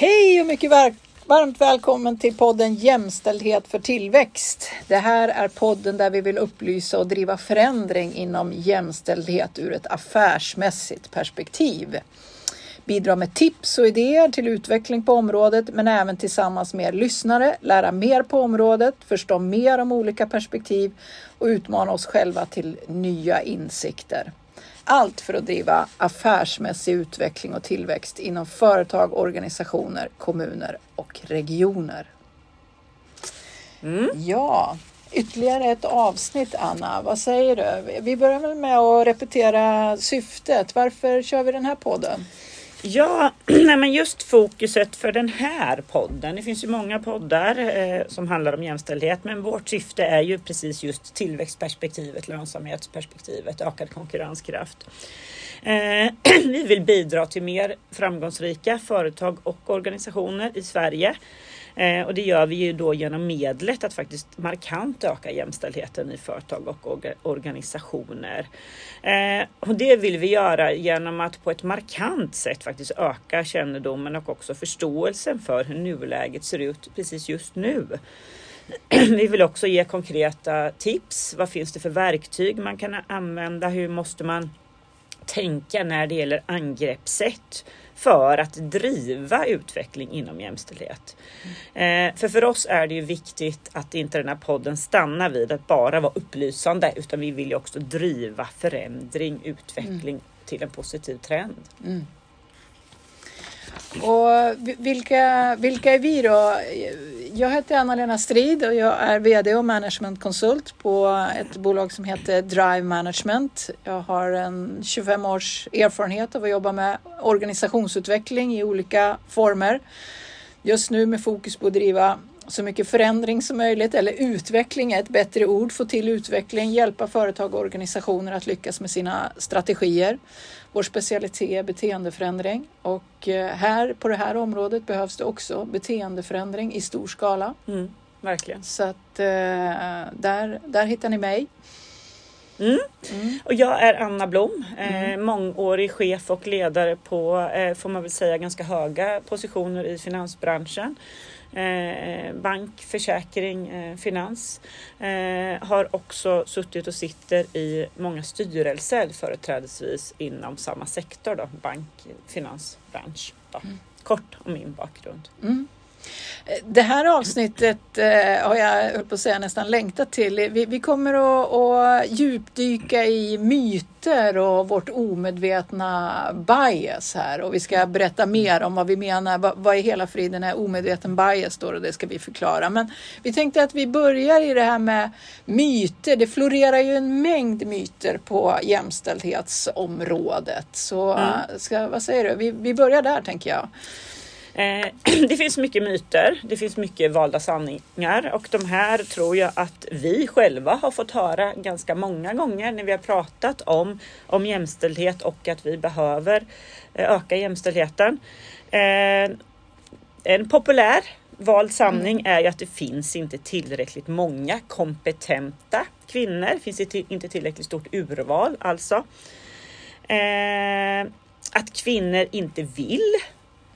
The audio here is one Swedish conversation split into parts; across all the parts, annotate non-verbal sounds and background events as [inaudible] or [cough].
Hej och mycket varmt välkommen till podden Jämställdhet för tillväxt. Det här är podden där vi vill upplysa och driva förändring inom jämställdhet ur ett affärsmässigt perspektiv. Bidra med tips och idéer till utveckling på området men även tillsammans med er lyssnare lära mer på området, förstå mer om olika perspektiv och utmana oss själva till nya insikter. Allt för att driva affärsmässig utveckling och tillväxt inom företag, organisationer, kommuner och regioner. Mm. Ja, ytterligare ett avsnitt Anna. Vad säger du? Vi börjar väl med att repetera syftet. Varför kör vi den här podden? Ja, [clears throat] nej men just fokuset för den här podden. Det finns ju många poddar eh, som handlar om jämställdhet, men vårt syfte är ju precis just tillväxtperspektivet, lönsamhetsperspektivet, ökad konkurrenskraft. Eh, [clears throat] vi vill bidra till mer framgångsrika företag och organisationer i Sverige Eh, och det gör vi ju då genom medlet att faktiskt markant öka jämställdheten i företag och organisationer. Eh, och det vill vi göra genom att på ett markant sätt faktiskt öka kännedomen och också förståelsen för hur nuläget ser ut precis just nu. [clears throat] Vi vill också ge konkreta tips. Vad finns det för verktyg man kan använda? Hur måste man tänka när det gäller angreppssätt för att driva utveckling inom jämställdhet. Mm. Eh, för för oss är det ju viktigt att inte den här podden stannar vid att bara vara upplysande utan vi vill ju också driva förändring, utveckling mm. till en positiv trend. Mm. Och vilka, vilka är vi då? Jag heter Anna-Lena Strid och jag är VD och managementkonsult på ett bolag som heter Drive Management. Jag har en 25 års erfarenhet av att jobba med organisationsutveckling i olika former. Just nu med fokus på att driva så mycket förändring som möjligt, eller utveckling är ett bättre ord, få till utveckling, hjälpa företag och organisationer att lyckas med sina strategier. Vår specialitet är beteendeförändring och eh, här på det här området behövs det också beteendeförändring i stor skala. Mm, verkligen. Så att eh, där, där hittar ni mig. Mm. Mm. Och jag är Anna Blom, eh, mm. mångårig chef och ledare på, eh, får man väl säga, ganska höga positioner i finansbranschen. Eh, bank, försäkring, eh, finans. Eh, har också suttit och sitter i många styrelser företrädesvis inom samma sektor, då, bank, finansbransch. Då. Mm. Kort om min bakgrund. Mm. Det här avsnittet eh, har jag, höll på att säga, nästan längtat till. Vi, vi kommer att, att djupdyka i myter och vårt omedvetna bias här och vi ska berätta mer om vad vi menar. Vad, vad i hela friden är omedveten bias då och det ska vi förklara. Men vi tänkte att vi börjar i det här med myter. Det florerar ju en mängd myter på jämställdhetsområdet. Så mm. ska, vad säger du? Vi, vi börjar där tänker jag. Eh, [clears throat] det finns mycket myter, det finns mycket valda sanningar och de här tror jag att vi själva har fått höra ganska många gånger när vi har pratat om, om jämställdhet och att vi behöver eh, öka jämställdheten. Eh, en populär vald sanning mm. är ju att det finns inte tillräckligt många kompetenta kvinnor. Det finns inte tillräckligt stort urval alltså. att kvinnor inte vill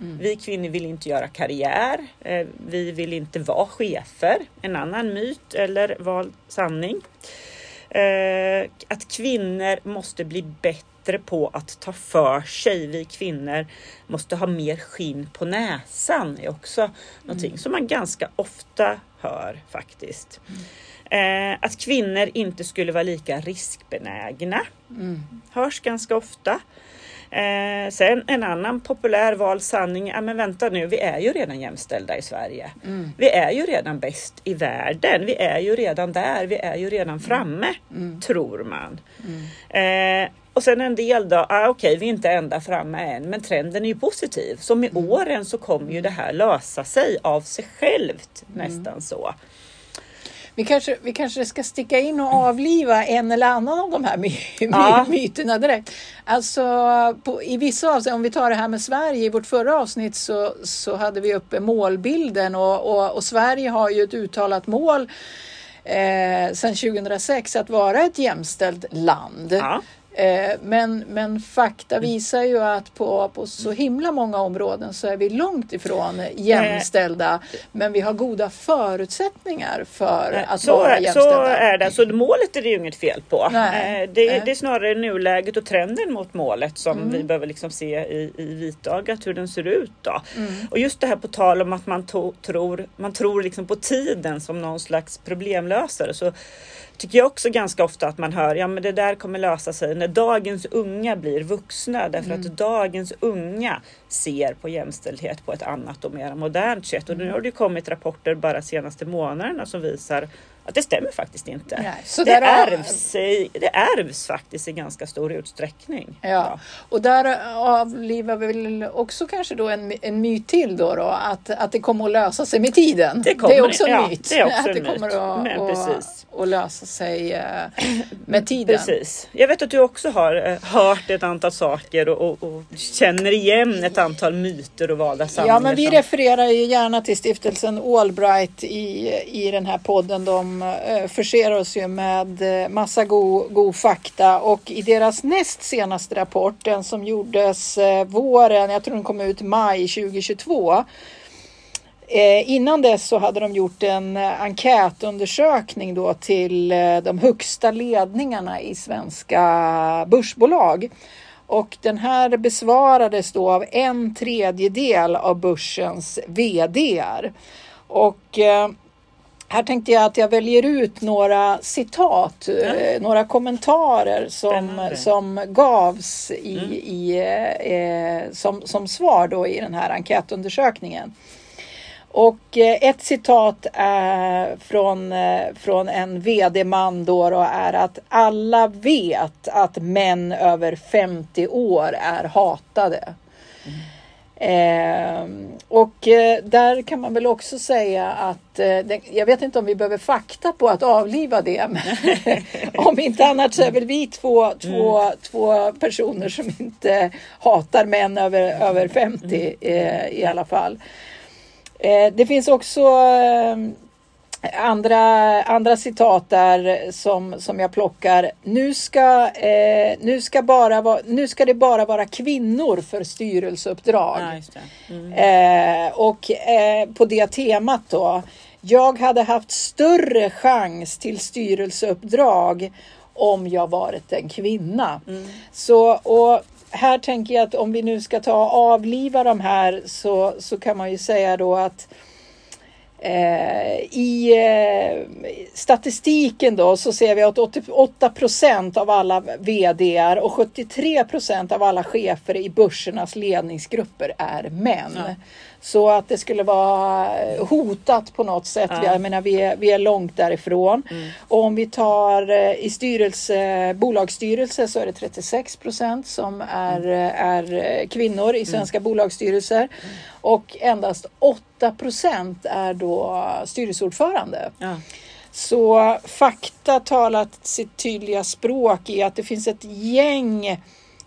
Mm. Vi kvinnor vill inte göra karriär. Eh, vi vill inte vara chefer. En annan myt eller vald sanning. Eh, att kvinnor måste bli bättre på att ta för sig. Vi kvinnor måste ha mer skinn på näsan är också mm. någonting som man ganska ofta hör faktiskt. Mm. Att kvinnor inte skulle vara lika riskbenägna mm. hörs ganska ofta. Eh, sen en annan populär vald sanning, ja men vänta nu, vi är ju redan jämställda i Sverige. Mm. Vi är ju redan bäst i världen. Vi är ju redan där, vi är ju redan mm. framme, mm. tror man. Mm. Eh, och sen en del då, ah, okej okay, vi är inte ända framme än, men trenden är ju positiv. Så med mm. åren så kommer ju det här lösa sig av sig självt, mm. nästan så. Vi kanske, vi kanske ska sticka in och avliva en eller annan av de här my ja. myterna direkt. Alltså på, i vissa avseenden, om vi tar det här med Sverige, i vårt förra avsnitt så, så hade vi uppe målbilden och, och, och Sverige har ju ett uttalat mål eh, sedan 2006 att vara ett jämställt land. Ja. Eh, men, men fakta visar ju att på, på så himla många områden så är vi långt ifrån jämställda. Men vi har goda förutsättningar för att så, vara jämställda. Så är det. Så målet är det ju inget fel på. Nej. Eh, Det, det är snarare nuläget och trenden mot målet som Mm. vi behöver liksom se i, i vitögat hur den ser ut. Då. Mm. Och just det här på tal om att man to, tror, man tror liksom på tiden som någon slags problemlösare. Så tycker jag också ganska ofta att man hör ja men det där kommer lösa sig när dagens unga blir vuxna. Därför Mm. att dagens unga ser på jämställdhet på ett annat och mer modernt sätt. Och nu har det kommit rapporter bara senaste månaderna som visar att det stämmer faktiskt inte. Nej, det, ärvs, i- det ärvs faktiskt i ganska stor utsträckning. Ja, och där avlivar vi väl också kanske då en, en myt till då, då att, att det kommer att lösa sig med tiden. Det kommer- är också en ja, myt. det är också att det kommer att, Men att, precis. att lösa sig eh, med tiden. Precis. Jag vet att du också har eh, hört ett antal saker och, och, och känner igen ett antal myter och valda sanningar. Ja, men vi som- refererar ju gärna till stiftelsen Allbright i, i den här podden. De eh, förser oss ju med eh, massa god, god fakta och i deras näst senaste rapport, den som gjordes eh, våren, jag tror den kom ut maj 2022. Eh, innan dess så hade de gjort en enkätundersökning då till de högsta ledningarna i svenska börsbolag. Och den här besvarades då av en tredjedel av börsens VDR. Och eh, här tänkte jag att jag väljer ut några citat, eh, några kommentarer som, som gavs i, i, eh, eh, som, som svar då i den här enkätundersökningen. Och eh, ett citat eh, från, eh, från en vd-man då, då är att alla vet att män över 50 år är hatade. Eh, och eh, där kan man väl också säga att eh, det, jag vet inte om vi behöver fakta på att avliva det. Men [laughs] om inte annat så är väl vi två, två, två personer som inte hatar män över, över 50 eh, i alla fall. Eh, det finns också eh, andra, andra citat där som, som jag plockar. Nu ska, eh, nu, ska bara va, nu ska det bara vara kvinnor för styrelseuppdrag. Det. Mm. Eh, och eh, på det temat då. Jag hade haft större chans till styrelseuppdrag om jag varit en kvinna. Så, och här tänker jag att om vi nu ska ta och avliva de här så, så kan man ju säga då att Eh, I eh, statistiken då så ser vi att 88 procent av alla VDR och 73 procent av alla chefer i börsernas ledningsgrupper är män. Ja. Så att det skulle vara hotat på något sätt, Ja. jag menar vi är, vi är långt därifrån. Och om vi tar eh, i styrelse, bolagsstyrelse så är det 36 procent som är, är eh, kvinnor i svenska bolagsstyrelser. Och endast 8 procent är då styrelseordförande. Ja. Så fakta talat sitt tydliga språk i att det finns ett gäng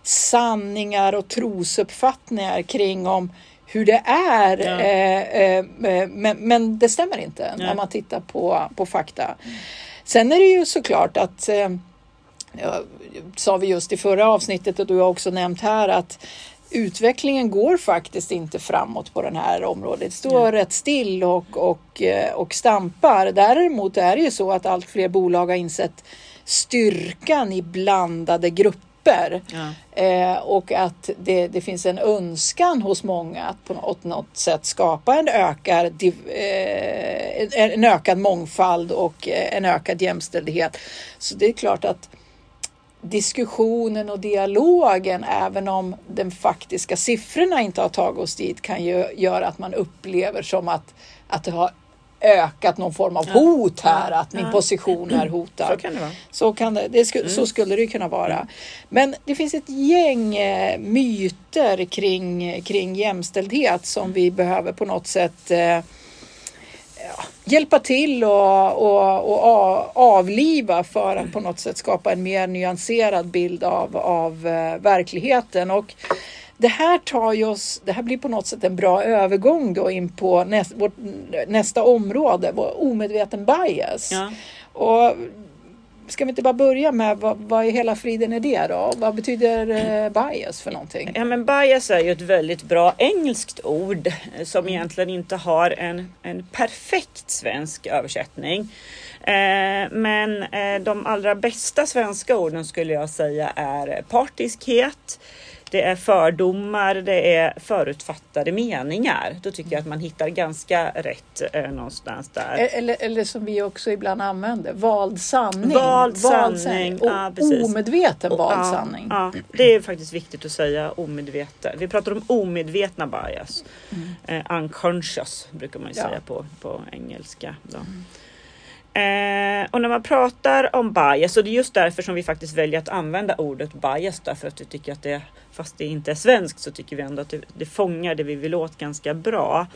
sanningar och trosuppfattningar kring om hur det är. Ja. Eh, eh, men, men det stämmer inte Nej. när man tittar på, på fakta. Sen är det ju såklart att eh, ja, sa vi just i förra avsnittet och du har också nämnt här att utvecklingen går faktiskt inte framåt på det här området. Det står rätt still och, och, eh, och stampar. Däremot är det ju så att allt fler bolag har insett styrkan i blandade grupper. Ja. Eh, och att det, det finns en önskan hos många att på något, något sätt skapa en ökad, div- eh, en, ökad mångfald och eh, en ökad jämställdhet. Så det är klart att diskussionen och dialogen, även om den faktiska siffrorna inte har tagit oss dit, kan ju göra att man upplever som att, att det har ökat någon form av hot här, att min position är hotad. Så kan det vara. Så, kan det, det sku, Mm. så skulle det kunna vara. Men det finns ett gäng eh, myter kring, kring jämställdhet som vi behöver på något sätt eh, hjälpa till och, och, och avliva för att på något sätt skapa en mer nyanserad bild av, av eh, verkligheten. Och det här tar ju oss, det här blir på något sätt en bra övergång då in på näst, vårt, nästa område, vår omedveten bias. Ja. Och ska vi inte bara börja med vad, vad i hela friden är det då? Vad betyder eh, bias för någonting? Ja, men bias är ju ett väldigt bra engelskt ord som egentligen inte har en, en perfekt svensk översättning. Eh, men eh, de allra bästa svenska orden skulle jag säga är partiskhet, det är fördomar, det är förutfattade meningar. Då tycker jag att man hittar ganska rätt eh, någonstans där. Eller, eller som vi också ibland använder, vald sanning. Vald sanning, Och ja, omedveten Och- vald ja, sanning. Ja, det är faktiskt viktigt att säga omedveten. Vi pratar om omedvetna bias. Eh, unconscious brukar man ju Ja. säga på, på engelska. Eh, och när man pratar om bias, och det är just därför som vi faktiskt väljer att använda ordet bias, därför att vi tycker att det, fast det inte är svenskt, så tycker vi ändå att det, det fångar det vi vill åt ganska bra.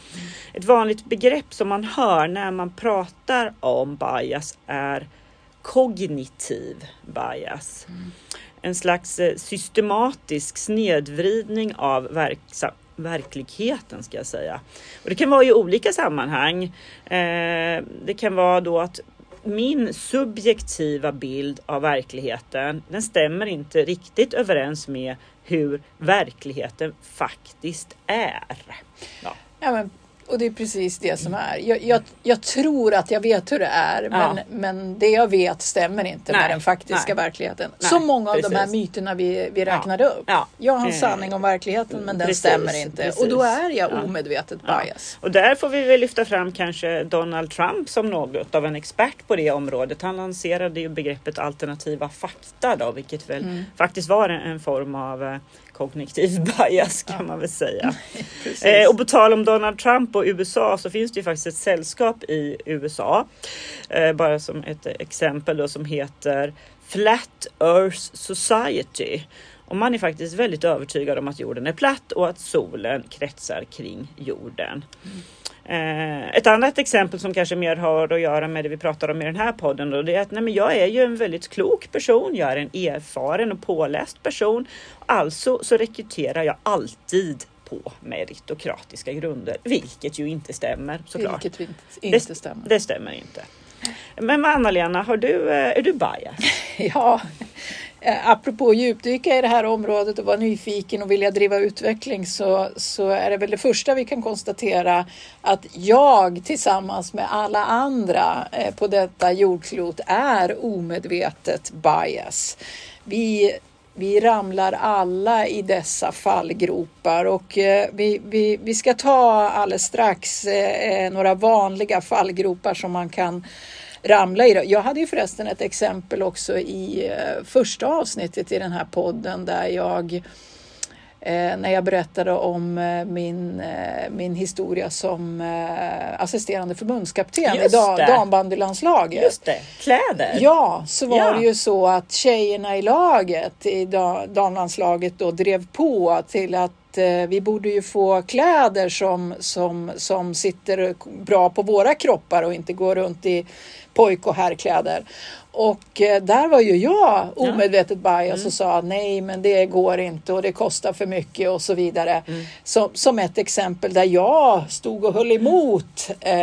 Ett vanligt begrepp som man hör när man pratar om bias är kognitiv bias. En slags eh, systematisk snedvridning av verksa- verkligheten ska jag säga. Och det kan vara i olika sammanhang. Eh, det kan vara då att min subjektiva bild av verkligheten, den stämmer inte riktigt överens med hur verkligheten faktiskt är. Ja. Ja, men, och det är precis det som är. Jag, jag, jag tror att jag vet hur det är, men, Ja. men det jag vet stämmer inte med Nej, den faktiska nej. verkligheten. Nej, Så många av de här precis. myterna vi, vi räknade upp. Ja. Jag har en Eh, sanning om verkligheten, men den precis, stämmer inte. Och då precis. är jag Ja. omedvetet Ja. bias. Och där får vi väl lyfta fram kanske Donald Trump som något av en expert på det området. Han lanserade ju begreppet alternativa fakta då, vilket väl Mm. faktiskt var en, en form av eh, kognitiv [laughs] bias kan man väl säga. [laughs] Eh, och på tal om Donald Trump och USA så finns det ju faktiskt ett sällskap i USA. Eh, bara som ett exempel då som heter Flat Earth Society. Och man är faktiskt väldigt övertygad om att jorden är platt och att solen kretsar kring jorden. Eh, ett annat exempel som kanske mer har att göra med det vi pratar om i den här podden då, det är att nej, men jag är ju en väldigt klok person. Jag är en erfaren och påläst person. Alltså så rekryterar jag alltid på meritokratiska grunder, vilket ju inte stämmer såklart. Vilket inte, inte det, stämmer. det stämmer inte. Men Anna-Lena, du, eh, är du bias? [laughs] Ja, eh, Eh, apropå djupdyka i det här området och vara nyfiken och vilja driva utveckling så, så är det väl det första vi kan konstatera att jag tillsammans med alla andra eh, på detta jordklot är omedvetet bias. Vi vi ramlar alla i dessa fallgropar och eh, vi, vi, vi ska ta alldeles strax några vanliga fallgropar som man kan ramla i. Jag hade ju förresten ett exempel också i eh, första avsnittet i den här podden där jag eh, när jag berättade om eh, min, min historia som assisterande förbundskapten i Just det. dambandylandslaget. Just det, kläder. Ja, så var Ja. det ju så att tjejerna i laget, i da- damlandslaget då drev på till att eh, vi borde ju få kläder som, som, som sitter bra på våra kroppar och inte går runt i pojk och herrkläder. Och eh, där var ju jag omedvetet bias och sa nej men det går inte och det kostar för mycket och så vidare. Som, som ett exempel där jag stod och höll emot eh,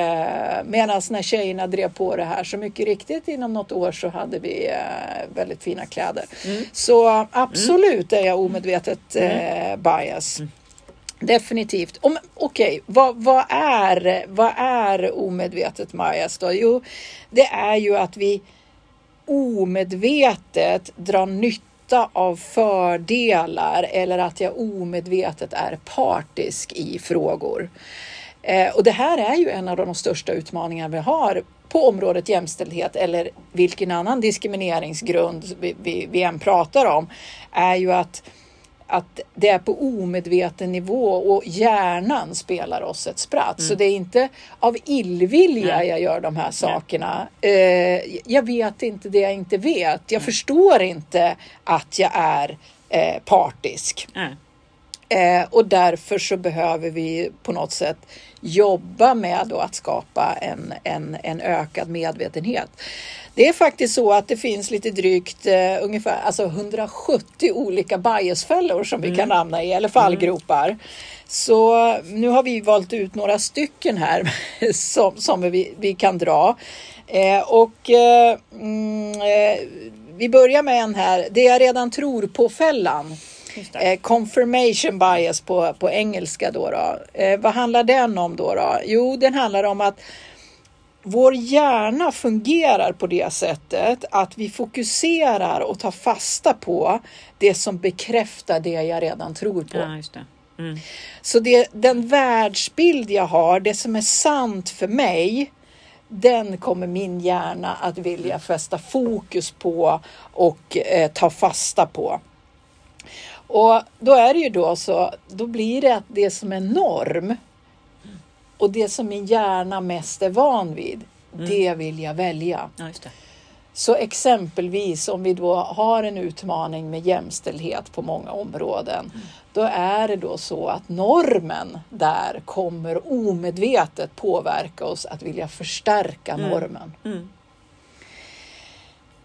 medan när tjejerna drev på det här så mycket riktigt inom något år så hade vi eh, väldigt fina kläder. Så absolut är jag omedvetet eh, bias. Definitivt. Okej, vad, vad, är, vad är omedvetet bias då? Jo, det är ju att vi omedvetet drar nytta av fördelar eller att jag omedvetet är partisk i frågor. Eh, och det här är ju en av de största utmaningarna vi har på området jämställdhet eller vilken annan diskrimineringsgrund vi, vi, vi än pratar om är ju att att det är på omedveten nivå och hjärnan spelar oss ett spratt. Så det är inte av illvilja Nej. jag gör de här sakerna. Eh, jag vet inte det jag inte vet. Jag förstår inte att jag är eh, partisk. Nej. Eh, och därför så behöver vi på något sätt jobba med då att skapa en, en, en ökad medvetenhet. Det är faktiskt så att det finns lite drygt eh, ungefär alltså 170 olika biasfällor som vi kan hamna i, eller fallgropar. Så nu har vi valt ut några stycken här [laughs] som, som vi, vi kan dra. Eh, och eh, mm, eh, vi börjar med en här, det jag redan tror på-fällan. Eh, confirmation bias på, på engelska då. då. Eh, vad handlar den om då, då? Jo, den handlar om att vår hjärna fungerar på det sättet att vi fokuserar och tar fasta på det som bekräftar det jag redan tror på. Ja, det. Mm. Så det, den världsbild jag har, det som är sant för mig, den kommer min hjärna att vilja fästa fokus på och eh, ta fasta på. Och då är det ju då så, då blir det att det som är norm och det som min hjärna mest är van vid, Mm. det vill jag välja. Ja. Så exempelvis om vi då har en utmaning med jämställdhet på många områden, då är det då så att normen där kommer omedvetet påverka oss att vilja förstärka normen. Mm.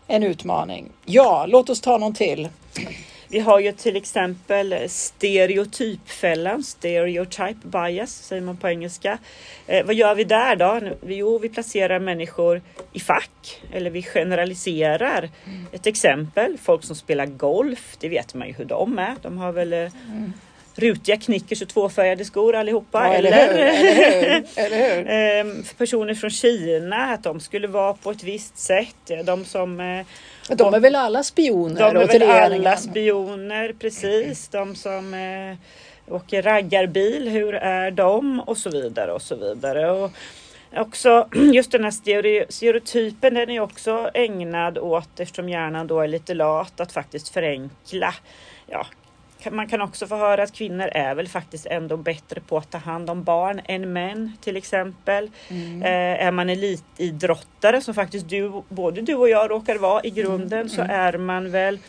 En utmaning. Ja, låt oss ta någon till. Vi har ju till exempel stereotypfällan, stereotype bias säger man på engelska. Eh, vad gör vi där då? Jo, vi placerar människor i fack eller vi generaliserar. Ett exempel, folk som spelar golf, det vet man ju hur de är. De har väl eh, rutiga knickers och tvåfärgade skor allihopa. Ja, eller hur? Eller hur? Eller hur? [laughs] Ehm, för personer från Kina, att de skulle vara på ett visst sätt. De som eh, De är väl alla spioner de är väl alla spioner, precis. De som eh, åker raggarbil, hur är de? Och så vidare och så vidare. Och också [clears throat] just den här stereo- stereotypen, den är också ägnad åt, eftersom hjärnan då är lite lat, att faktiskt förenkla. Ja, man kan också få höra att kvinnor är väl faktiskt ändå bättre på att ta hand om barn än män till exempel. Mm. Eh, är man elitidrottare som faktiskt du, både du och jag råkar vara i grunden Mm, så är man väl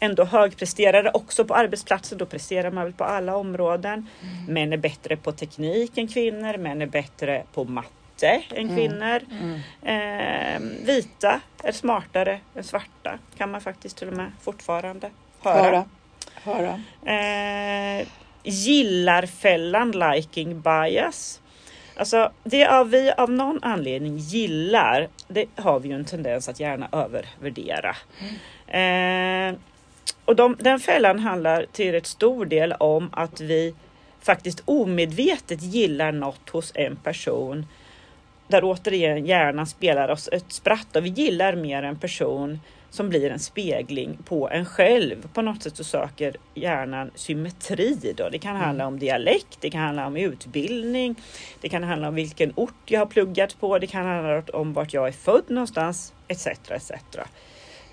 ändå högpresterare också på arbetsplatsen. Då presterar man väl på alla områden. Mm. Män är bättre på teknik än kvinnor. Män är bättre på matte än Mm. kvinnor. Eh, vita är smartare än svarta kan man faktiskt till och med fortfarande höra. Höra. Höra. Eh, gillarfällan, liking bias. Alltså det av vi av någon anledning gillar, det har vi ju en tendens att gärna övervärdera. Eh, och de, den fällan handlar till rätt stor del om att vi faktiskt omedvetet gillar något hos en person. Där återigen hjärnan spelar oss ett spratt och vi gillar mer en person som blir en spegling på en själv. På något sätt så söker hjärnan symmetri. Då. Det kan handla om dialekt, det kan handla om utbildning, det kan handla om vilken ort jag har pluggat på, det kan handla om vart jag är född någonstans, etc. etc.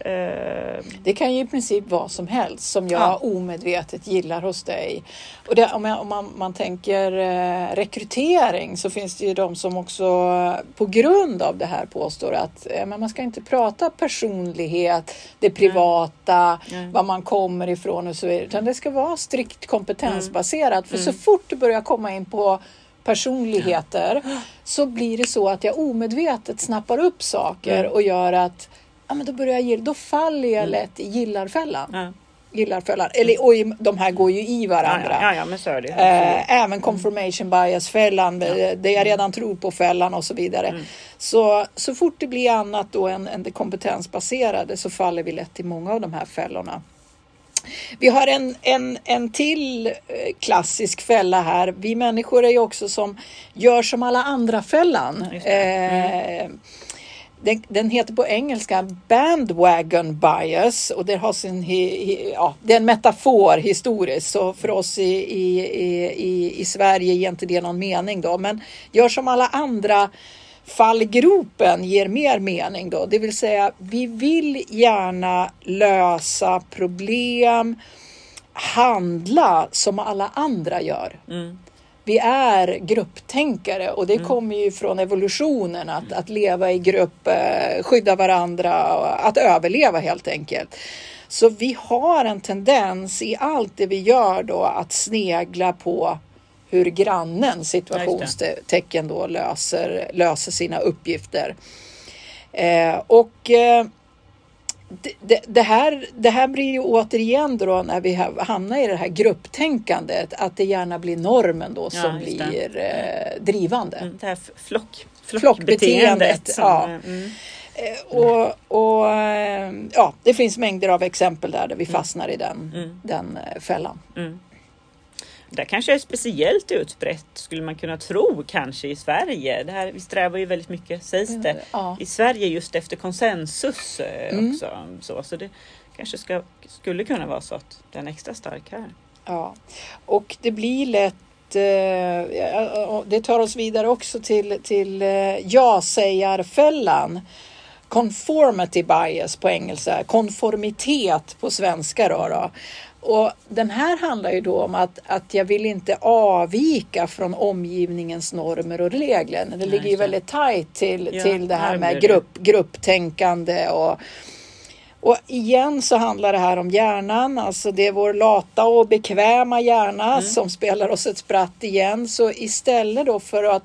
Eh, Det kan ju i princip vad som helst som jag Ja. omedvetet gillar hos dig. Och det, om, jag, om man, man tänker eh, rekrytering så finns det ju de som också eh, på grund av det här påstår att eh, men man ska inte prata personlighet, det privata, Nej. var man kommer ifrån och så vidare. Utan det ska vara strikt kompetensbaserat. För så Mm. fort du börjar komma in på personligheter så blir det så att jag omedvetet snappar upp saker Mm. och gör att ja, men då, börjar jag gilla, då faller jag lätt i gillarfällan. ja. Gillarfällan. Eller, och i, de här går ju i Ja, varandra. ja, ja, ja, men så är det. Eh, även confirmation bias-fällan, eh, det jag redan tror på-fällan och så vidare. Mm. Så, så fort det blir annat då än, än det kompetensbaserade så faller vi lätt i många av de här fällorna. Vi har en, en, en till eh, klassisk fälla här. Vi människor är ju också som gör som alla andra-fällan. Det. Eh, den, den heter på engelska bandwagon bias och det har sin, ja, det är en metafor historiskt så för oss i, i, i, i, i Sverige ger inte det någon mening då. Men gör som alla andra fallgropen ger mer mening då. Det vill säga vi vill gärna lösa problem, handla som alla andra gör. Mm. Vi är grupptänkare och det kommer ju från evolutionen att, att leva i grupp, eh, skydda varandra, att överleva helt enkelt. Så vi har en tendens i allt det vi gör då att snegla på hur grannen situationstecken då löser, löser sina uppgifter. Eh, och eh, det, det, det, här, det här blir ju återigen då när vi hamnar i det här grupptänkandet att det gärna blir normen då som ja, blir eh, drivande. Mm, det här flock, flockbeteendet. ja. Mm. Eh, och, och, eh, ja, det finns mängder av exempel där, där vi mm. fastnar i den, mm. den eh, fällan. Mm. Det kanske är speciellt utbrett skulle man kunna tro kanske i Sverige. Det här, vi strävar ju väldigt mycket, sägs det, ja. i Sverige just efter konsensus mm. också. Så, så det kanske ska, skulle kunna vara så att den är extra stark här. Ja, och det blir lätt det tar oss vidare också till, till ja-sägarfällan conformity bias på engelska, konformitet på svenska. Då, då. Och den här handlar ju då om att, att jag vill inte avvika från omgivningens normer och regler. Det ligger ju väldigt tajt till, ja, till det här med grupp, grupptänkande och och igen så handlar det här om hjärnan, alltså det är vår lata och bekväma hjärna mm. som spelar oss ett spratt igen. Så istället då för att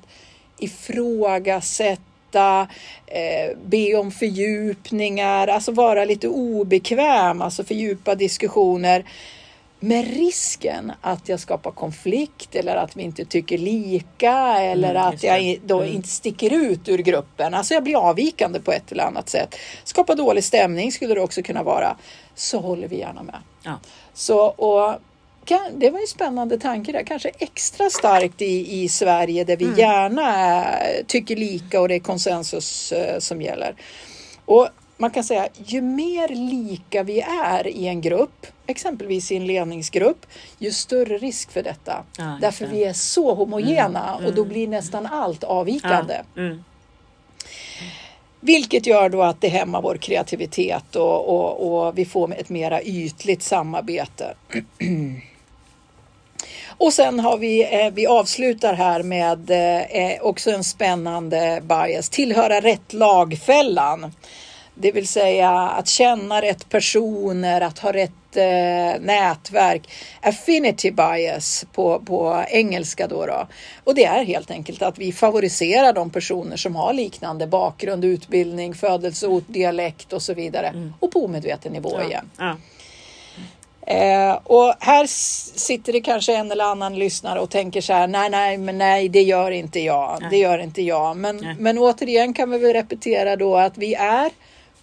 ifrågasätta berätta, eh, be om fördjupningar, alltså vara lite obekväm, alltså fördjupa diskussioner med risken att jag skapar konflikt eller att vi inte tycker lika eller mm, att jag då mm. inte sticker ut ur gruppen. Alltså jag blir avvikande på ett eller annat sätt. Skapa dålig stämning skulle det också kunna vara. Så håller vi gärna med. Ja. Så, och det var en spännande tanke där. Kanske extra starkt i, i Sverige där vi mm. gärna tycker lika och det är konsensus eh, som gäller. Och man kan säga ju mer lika vi är i en grupp, exempelvis i en ledningsgrupp, ju större risk för detta. Ja, Därför vi är så homogena mm, och då mm. blir nästan allt avvikande. Ja, mm. Vilket gör då att det hämmar vår kreativitet och, och, och vi får ett mera ytligt samarbete. [clears throat] Och sen har vi, eh, vi avslutar här med eh, också en spännande bias, tillhöra rätt lagfällan. Det vill säga att känna rätt personer, att ha rätt eh, nätverk. Affinity bias på, på engelska då, då. Och det är helt enkelt att vi favoriserar de personer som har liknande bakgrund, utbildning, födelseort, dialekt och så vidare. Mm. Och på omedveten nivå ja. igen. Ja. Eh, och här sitter det kanske en eller annan lyssnare och tänker så här, nej, nej, men nej, det gör inte jag, nej. det gör inte jag. Men, men återigen kan vi väl repetera då att vi är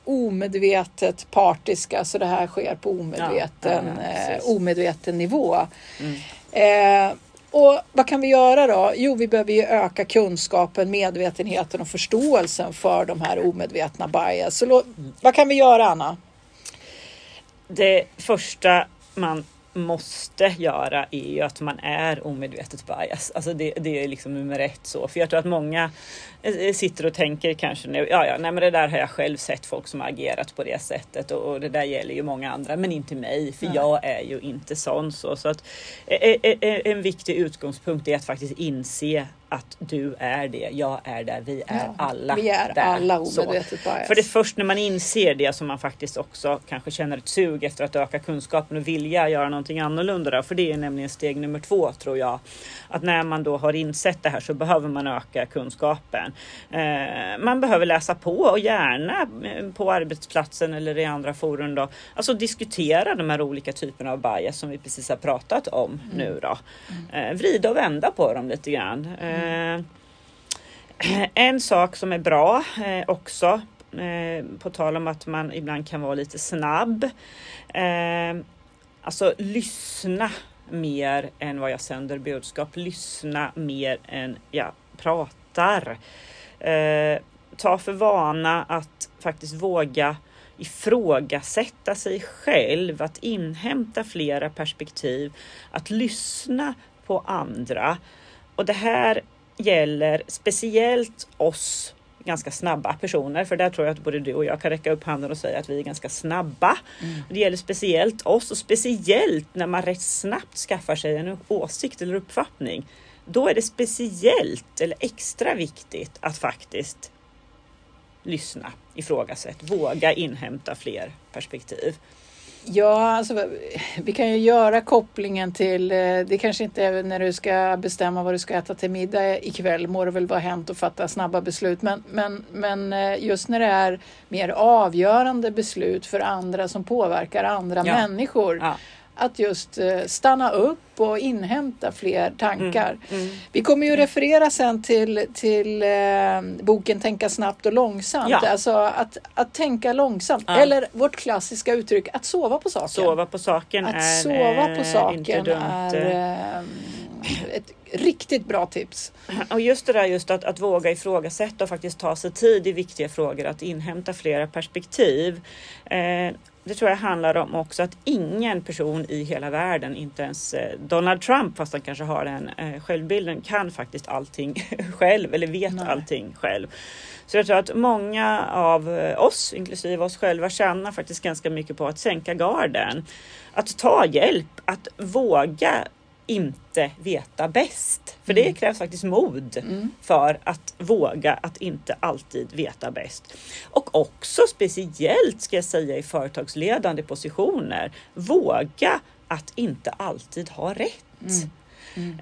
omedvetet partiska, så det här sker på omedveten, ja, ja, eh, omedveten nivå. Mm. Eh, och vad kan vi göra då? Jo, vi behöver ju öka kunskapen, medvetenheten och förståelsen för de här omedvetna bias. Så vad kan vi göra, Anna? det första man måste göra är ju att man är omedvetet bias. Alltså det, det är liksom nummer ett så. För jag tror att många eh, sitter och tänker kanske nu, ja ja, nej men det där har jag själv sett folk som har agerat på det sättet och, och det där gäller ju många andra, men inte mig, för nej. jag är ju inte sån så. Så att eh, eh, en viktig utgångspunkt är att faktiskt inse att du är det, jag är där, vi är ja, alla Vi är där. alla omedvetet bias. För det är först när man inser det som man faktiskt också kanske känner ett sug efter att öka kunskapen och vilja göra någonting annorlunda. Då. För det är nämligen steg nummer två tror jag. Att när man då har insett det här så behöver man öka kunskapen. Eh, man behöver läsa på och gärna eh, på arbetsplatsen eller i andra forum då. Alltså diskutera de här olika typerna av bias som vi precis har pratat om mm. nu då. Mm. Vrida och vända på dem lite grann. Eh, Eh, [clears throat] en sak som är bra eh, också, eh, på tal om att man ibland kan vara lite snabb. Eh, alltså lyssna mer än vad jag sänder budskap. Lyssna mer än jag pratar. Eh, ta för vana att faktiskt våga ifrågasätta sig själv, att inhämta flera perspektiv, att lyssna på andra. Och det här gäller speciellt oss ganska snabba personer, för där tror jag att både du och jag kan räcka upp handen och säga att vi är ganska snabba. Mm. Det gäller speciellt oss och speciellt när man rätt snabbt skaffar sig en åsikt eller uppfattning. Då är det speciellt eller extra viktigt att faktiskt lyssna, ifrågasätt, våga inhämta fler perspektiv. Ja, alltså, vi kan ju göra kopplingen till, eh, det kanske inte är när du ska bestämma vad du ska äta till middag ikväll, må det väl vara hänt att fatta snabba beslut, men, men, men eh, just när det är mer avgörande beslut för andra som påverkar andra Ja. människor, Ja. Att just eh, stanna upp och inhämta fler tankar. Mm. Mm. Vi kommer ju referera sen till, till eh, boken Tänka snabbt och långsamt. Ja. Alltså att, att tänka långsamt. Ja. Eller vårt klassiska uttryck att sova på saken. Sova på saken att är sova eh, på inte saken dumt. är eh, [clears throat] ett riktigt bra tips. Och just det där just att, att våga ifrågasätta och faktiskt ta sig tid i viktiga frågor, att inhämta flera perspektiv. Eh, det tror jag handlar om också att ingen person i hela världen, inte ens eh, Donald Trump, fast han kanske har den eh, självbilden, kan faktiskt allting [laughs] själv eller vet Nej. allting själv. Så jag tror att många av eh, oss, inklusive oss själva, tjänar faktiskt ganska mycket på att sänka garden. Att ta hjälp, att våga inte veta bäst. För det krävs faktiskt mod Mm. för att våga att inte alltid veta bäst. Och också speciellt ska jag säga i företagsledande positioner. Våga att inte alltid ha rätt.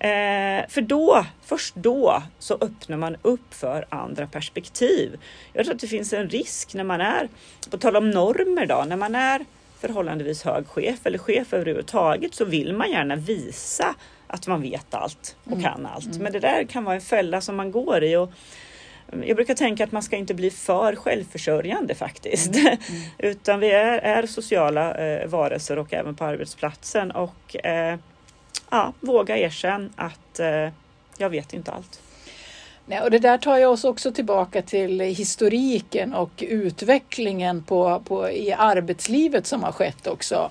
Eh, för då, först då, så öppnar man upp för andra perspektiv. Jag tror att det finns en risk när man är, på tal om normer då, när man är förhållandevis hög chef eller chef överhuvudtaget så vill man gärna visa att man vet allt och kan allt. Men det där kan vara en fälla som man går i. Och jag brukar tänka att man ska inte bli för självförsörjande faktiskt. [laughs] Utan vi är, är sociala eh, varelser och även på arbetsplatsen. Och eh, ja, våga erkänna att eh, jag vet inte allt. Nej, och det där tar jag oss också tillbaka till historiken och utvecklingen på, på, i arbetslivet som har skett också.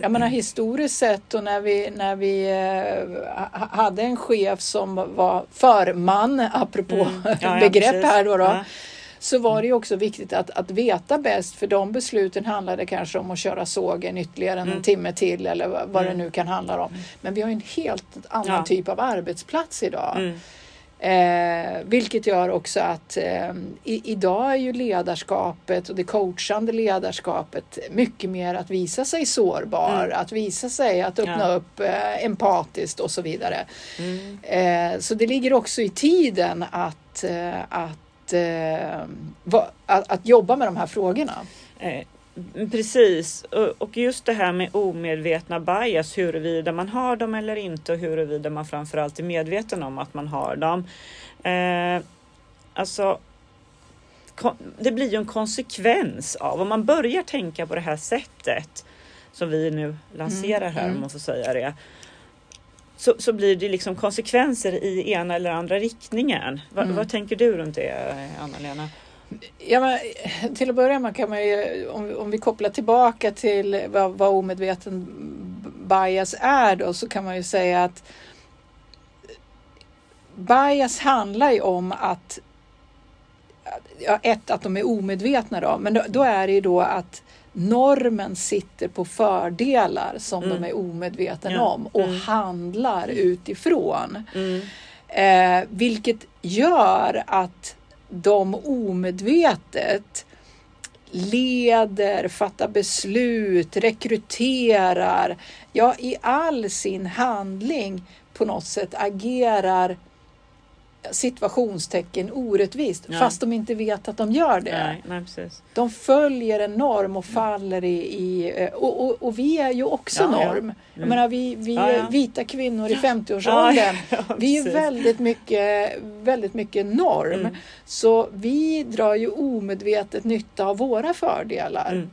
Jag menar historiskt sett och när vi, när vi eh, ha- hade en chef som var förman, apropå Mm. Ja, [laughs] begrepp här då, då Ja. så var det ju också viktigt att, att veta bäst för de besluten handlade kanske om att köra sågen ytterligare en Mm. timme till eller vad vad det Mm. nu kan handla om. Men vi har en helt annan typ av arbetsplats idag. Eh, vilket gör också att eh, i, idag är ju ledarskapet och det coachande ledarskapet mycket mer att visa sig sårbar, Mm. att visa sig, att öppna Ja. upp eh, empatiskt och så vidare. Mm. Eh, så det ligger också i tiden att, eh, att, eh, va, att, att jobba med de här frågorna. Precis, och just det här med omedvetna bias, huruvida man har dem eller inte och huruvida man framförallt är medveten om att man har dem. Eh, alltså, det blir ju en konsekvens av om man börjar tänka på det här sättet som vi nu lanserar här, mm. om man får säga det. Så, så blir det liksom konsekvenser i ena eller andra riktningen. Va, Mm. Vad tänker du runt det, Anna-Lena? Ja, men, till att börja med kan man ju, om, om vi kopplar tillbaka till vad, vad omedveten bias är då, så kan man ju säga att bias handlar ju om att ja, ett, att de är omedvetna då, men då, då är det ju då att normen sitter på fördelar som Mm. de är omedvetna Ja. om och Mm. handlar utifrån. Mm. Eh, vilket gör att de omedvetet leder, fattar beslut, rekryterar, ja i all sin handling på något sätt agerar situationstecken orättvist Ja. fast de inte vet att de gör det. Nej, nej. De följer en norm och faller i... i eh, och, och, och vi är ju också Ja, ja. norm. Jag Mm. menar, vi, vi Ja, ja. vita kvinnor i Ja, 50-årsåldern. ja, Vi är väldigt mycket, väldigt mycket norm. Mm. Så vi drar ju omedvetet nytta av våra fördelar. Mm.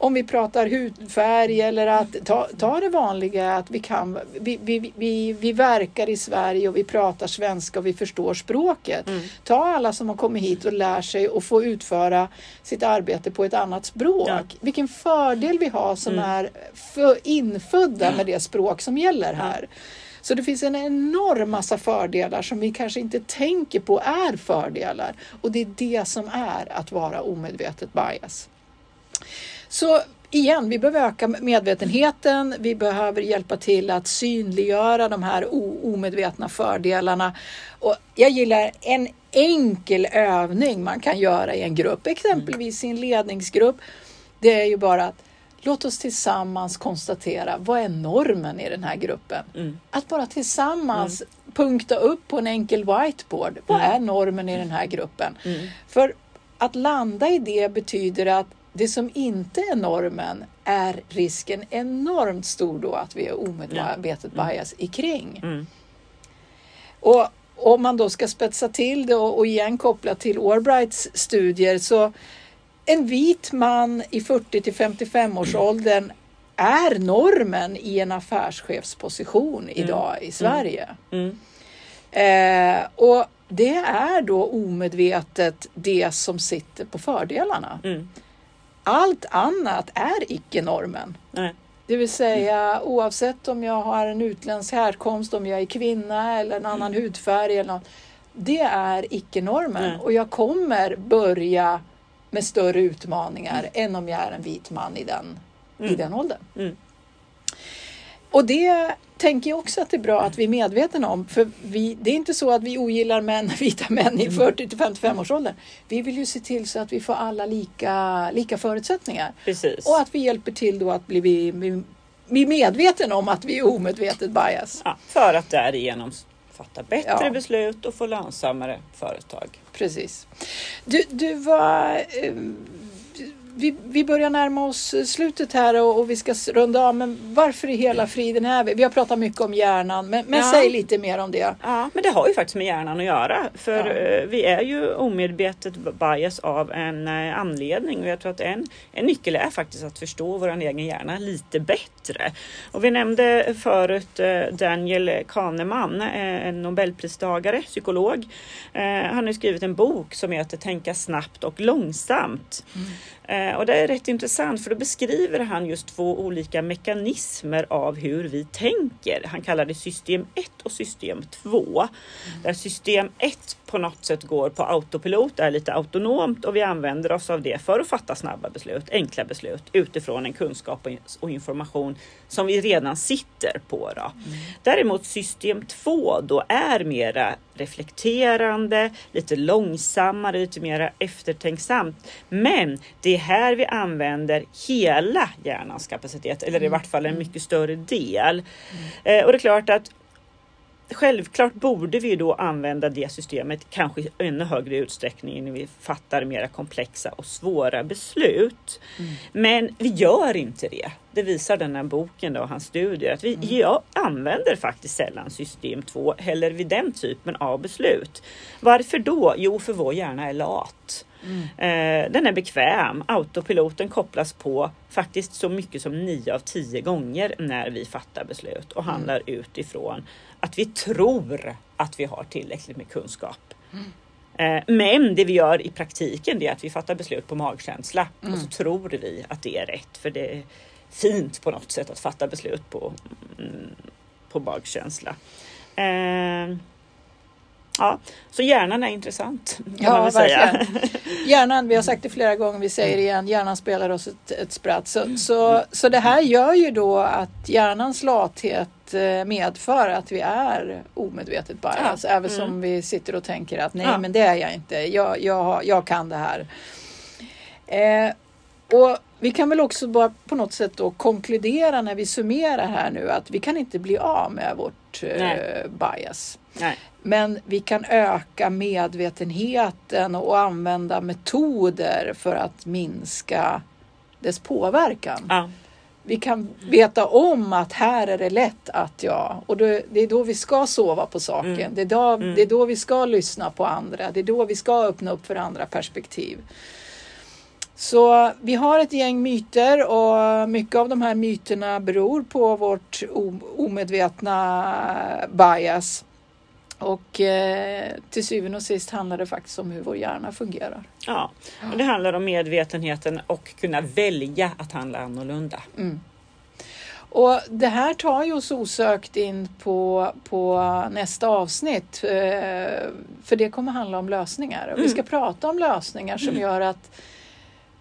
Om vi pratar hudfärg eller att ta, ta det vanliga att vi kan, vi, vi, vi, vi verkar i Sverige och vi pratar svenska och vi förstår språket. Mm. Ta alla som har kommit hit och lär sig och få utföra sitt arbete på ett annat språk. Ja. Vilken fördel vi har som Mm. är för, infödda med det språk som gäller här. Så det finns en enorm massa fördelar som vi kanske inte tänker på är fördelar. Och det är det som är att vara omedvetet bias. Så igen, vi behöver öka medvetenheten. Vi behöver hjälpa till att synliggöra de här omedvetna fördelarna. Och jag gillar en enkel övning man kan göra i en grupp, exempelvis i en ledningsgrupp. Det är ju bara att Låt oss tillsammans konstatera vad är normen i den här gruppen? Mm. Att bara tillsammans punkta upp på en enkel whiteboard. Vad Mm. är normen i den här gruppen? Mm. För att landa i det betyder att det som inte är normen är risken enormt stor då att vi är omedvetet bias i kring. Mm. Och om man då ska spetsa till det och, och igen koppla till Albrights studier så en vit man i 40 till 55 års åldern är normen i en affärschefsposition idag i Sverige. Mm. Eh, och det är då omedvetet det som sitter på fördelarna. Mm. Allt annat är icke normen. Nej. Det vill säga oavsett om jag har en utländsk härkomst, om jag är kvinna eller en annan hudfärg. Eller något, det är icke normen Nej. och jag kommer börja med större utmaningar än om jag är en vit man i den, i Mm. den åldern. Mm. Och det tänker jag också att det är bra att vi är medvetna om. För vi, det är inte så att vi ogillar män, [laughs] vita män i 40 till 55 års ålder. Vi vill ju se till så att vi får alla lika, lika förutsättningar. Precis. Och att vi hjälper till då att bli, bli, bli, medveten om att vi är omedvetet bias. ja, för att därigenom fatta bättre Ja. beslut och få lönsammare företag. Precis. Du, du var... Eh, vi, vi börjar närma oss slutet här och, och vi ska runda av. Men varför i hela friden är vi? Vi har pratat mycket om hjärnan, men, men Ja. säg lite mer om det. Ja, men det har ju faktiskt med hjärnan att göra. För Ja. eh, vi är ju omedvetet bias av en eh, anledning. Och jag tror att en, en nyckel är faktiskt att förstå vår egen hjärna lite bättre. Och vi nämnde förut eh, Daniel Kahneman, eh, en nobelpristagare, psykolog. Eh, Han har skrivit en bok som heter Tänka snabbt och långsamt. Eh, Och det är rätt intressant för då beskriver han just två olika mekanismer av hur vi tänker. Han kallar det system 1 och system 2. Där system 1 på något sätt går på autopilot, är lite autonomt och vi använder oss av det för att fatta snabba beslut, enkla beslut utifrån en kunskap och- information som vi redan sitter på. Då. Däremot system 2 då är mera reflekterande, lite långsammare, lite mera eftertänksamt. Men det är här vi använder hela hjärnans kapacitet, eller i vart fall en mycket större del. Eh, och det är klart att Självklart borde vi då använda det systemet kanske i ännu högre utsträckning när vi fattar mera komplexa och svåra beslut. Men vi gör inte det. Det visar den här boken då, hans studier, att vi ja, använder faktiskt sällan system 2 heller vid den typen av beslut. Varför då? Jo, för vår hjärna är lat. Eh, den är bekväm. Autopiloten kopplas på faktiskt så mycket som 9 av 10 gånger när vi fattar beslut och handlar utifrån att vi tror att vi har tillräckligt med kunskap. Eh, Men det vi gör i praktiken är att vi fattar beslut på magkänsla och så tror vi att det är rätt för det är fint på något sätt att fatta beslut på, mm, på magkänsla. Ja, så hjärnan är intressant. Ja, verkligen. [laughs] Hjärnan, vi har sagt det flera gånger, vi säger det igen, hjärnan spelar oss ett, ett spratt. Så, så, så det här gör ju då att hjärnans lathet eh, medför att vi är omedvetet bias. Ja. Även Mm. som vi sitter och tänker att nej, Ja. men det är jag inte. Jag, jag, jag kan det här. Eh, och vi kan väl också bara på något sätt då konkludera när vi summerar här nu att vi kan inte bli av med vårt eh, bias. Nej. Men vi kan öka medvetenheten och använda metoder för att minska dess påverkan. Ja. Vi kan veta om att här är det lätt att jag... Och det, det är då vi ska sova på saken. Mm. Det, är då, Mm. det är då vi ska lyssna på andra. Det är då vi ska öppna upp för andra perspektiv. Så vi har ett gäng myter och mycket av de här myterna beror på vårt omedvetna bias. Och eh, till syvende och sist handlar det faktiskt om hur vår hjärna fungerar. Ja, och det handlar om medvetenheten och kunna välja att handla annorlunda. Mm. Och det här tar ju oss osökt in på, på nästa avsnitt. eh, För det kommer handla om lösningar. Och Vi ska prata om lösningar som gör att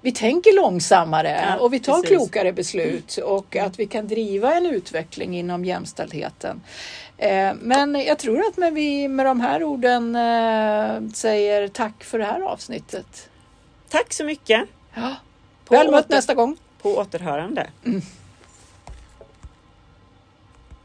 vi tänker långsammare Ja, och vi tar precis. klokare beslut och att vi kan driva en utveckling inom jämställdheten. Eh, Men jag tror att med, vi, med de här orden eh, säger tack för det här avsnittet. Tack så mycket! Ja. Väl mött nästa gång! På återhörande. Mm.